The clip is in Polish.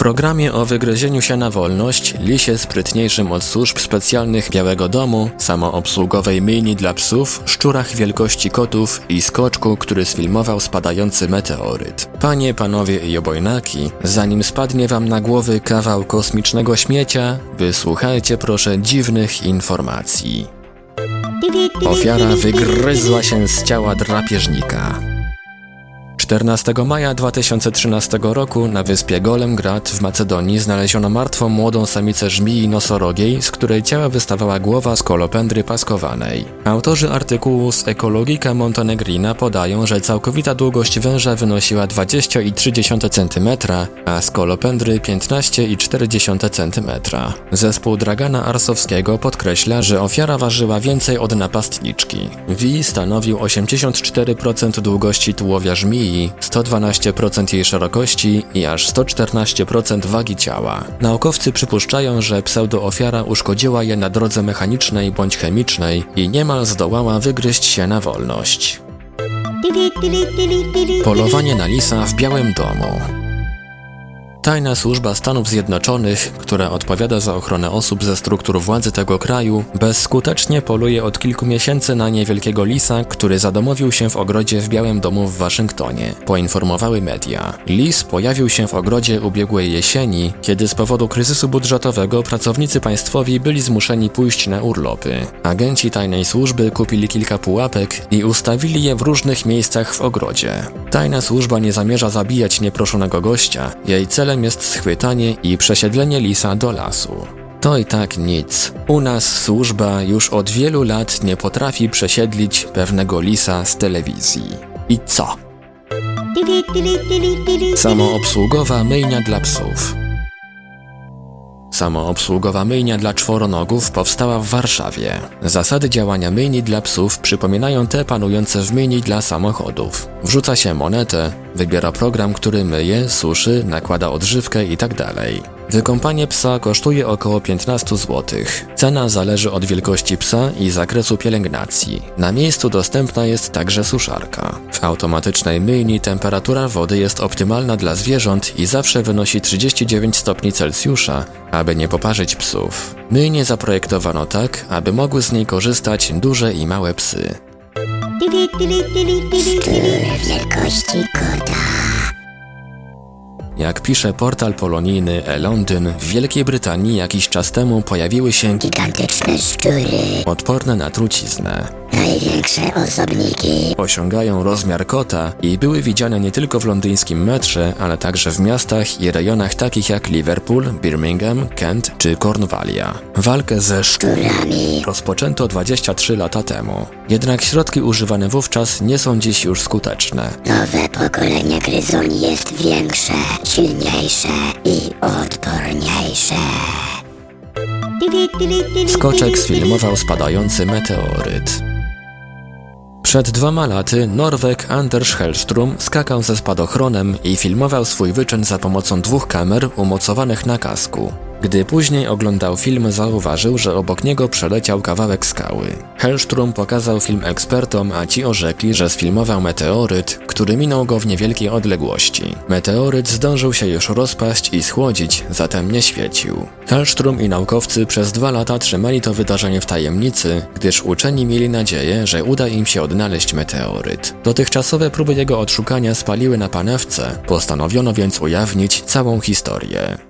Programie o wygryzieniu się na wolność, lisie sprytniejszym od służb specjalnych Białego Domu, samoobsługowej myjni dla psów, szczurach wielkości kotów i skoczku, który sfilmował spadający meteoryt. Panie, panowie i obojnaki, zanim spadnie wam na głowy kawał kosmicznego śmiecia, wysłuchajcie proszę dziwnych informacji. Ofiara wygryzła się z ciała drapieżnika. 14 maja 2013 roku na wyspie Golemgrad w Macedonii znaleziono martwą młodą samicę żmii nosorogiej, z której ciała wystawała głowa skolopendry paskowanej. Autorzy artykułu z Ekologika Montenegrina podają, że całkowita długość węża wynosiła 20,3 cm, a skolopendry 15,4 cm. Zespół Dragana Arsowskiego podkreśla, że ofiara ważyła więcej od napastniczki. Wi stanowił 84% długości tułowia żmii 112% jej szerokości i aż 114% wagi ciała. Naukowcy przypuszczają, że pseudoofiara uszkodziła je na drodze mechanicznej bądź chemicznej i niemal zdołała wygryźć się na wolność. Polowanie na lisa w Białym Domu Tajna służba Stanów Zjednoczonych, która odpowiada za ochronę osób ze struktur władzy tego kraju, bezskutecznie poluje od kilku miesięcy na niewielkiego lisa, który zadomowił się w ogrodzie w Białym Domu w Waszyngtonie, poinformowały media. Lis pojawił się w ogrodzie ubiegłej jesieni, kiedy z powodu kryzysu budżetowego pracownicy państwowi byli zmuszeni pójść na urlopy. Agenci tajnej służby kupili kilka pułapek i ustawili je w różnych miejscach w ogrodzie. Tajna służba nie zamierza zabijać nieproszonego gościa, jej celem celem jest schwytanie i przesiedlenie lisa do lasu. To i tak nic. U nas służba już od wielu lat nie potrafi przesiedlić pewnego lisa z telewizji. I co? Samoobsługowa myjnia dla psów. Samoobsługowa myjnia dla czworonogów powstała w Warszawie. Zasady działania myjni dla psów przypominają te panujące w myjni dla samochodów. Wrzuca się monetę, wybiera program, który myje, suszy, nakłada odżywkę itd. Wykąpanie psa kosztuje około 15 zł. Cena zależy od wielkości psa i zakresu pielęgnacji. Na miejscu dostępna jest także suszarka. W automatycznej myjni temperatura wody jest optymalna dla zwierząt i zawsze wynosi 39 stopni Celsjusza, aby nie poparzyć psów. Myjnie zaprojektowano tak, aby mogły z niej korzystać duże i małe psy. Szczur wielkości kota. Jak pisze portal polonijny e-Londyn, w Wielkiej Brytanii jakiś czas temu pojawiły się Gigantyczne szczury. odporne na truciznę. Największe osobniki. Osiągają rozmiar kota i były widziane nie tylko w londyńskim metrze, ale także w miastach i rejonach takich jak Liverpool, Birmingham, Kent czy Cornwallia. Walkę ze Szczurami. rozpoczęto 23 lata temu. Jednak środki używane wówczas nie są dziś już skuteczne. Nowe pokolenie gryzoni jest większe, silniejsze i odporniejsze. Skoczek sfilmował spadający meteoryt. Przed dwoma laty Norweg Anders Hellström skakał ze spadochronem i filmował swój wyczyn za pomocą dwóch kamer umocowanych na kasku. Gdy później oglądał film, zauważył, że obok niego przeleciał kawałek skały. Hellström pokazał film ekspertom, a ci orzekli, że sfilmował meteoryt, który minął go w niewielkiej odległości. Meteoryt zdążył się już rozpaść i schłodzić, zatem nie świecił. Hellström i naukowcy przez dwa lata trzymali to wydarzenie w tajemnicy, gdyż uczeni mieli nadzieję, że uda im się odnaleźć meteoryt. Dotychczasowe próby jego odszukania spaliły na panewce, postanowiono więc ujawnić całą historię.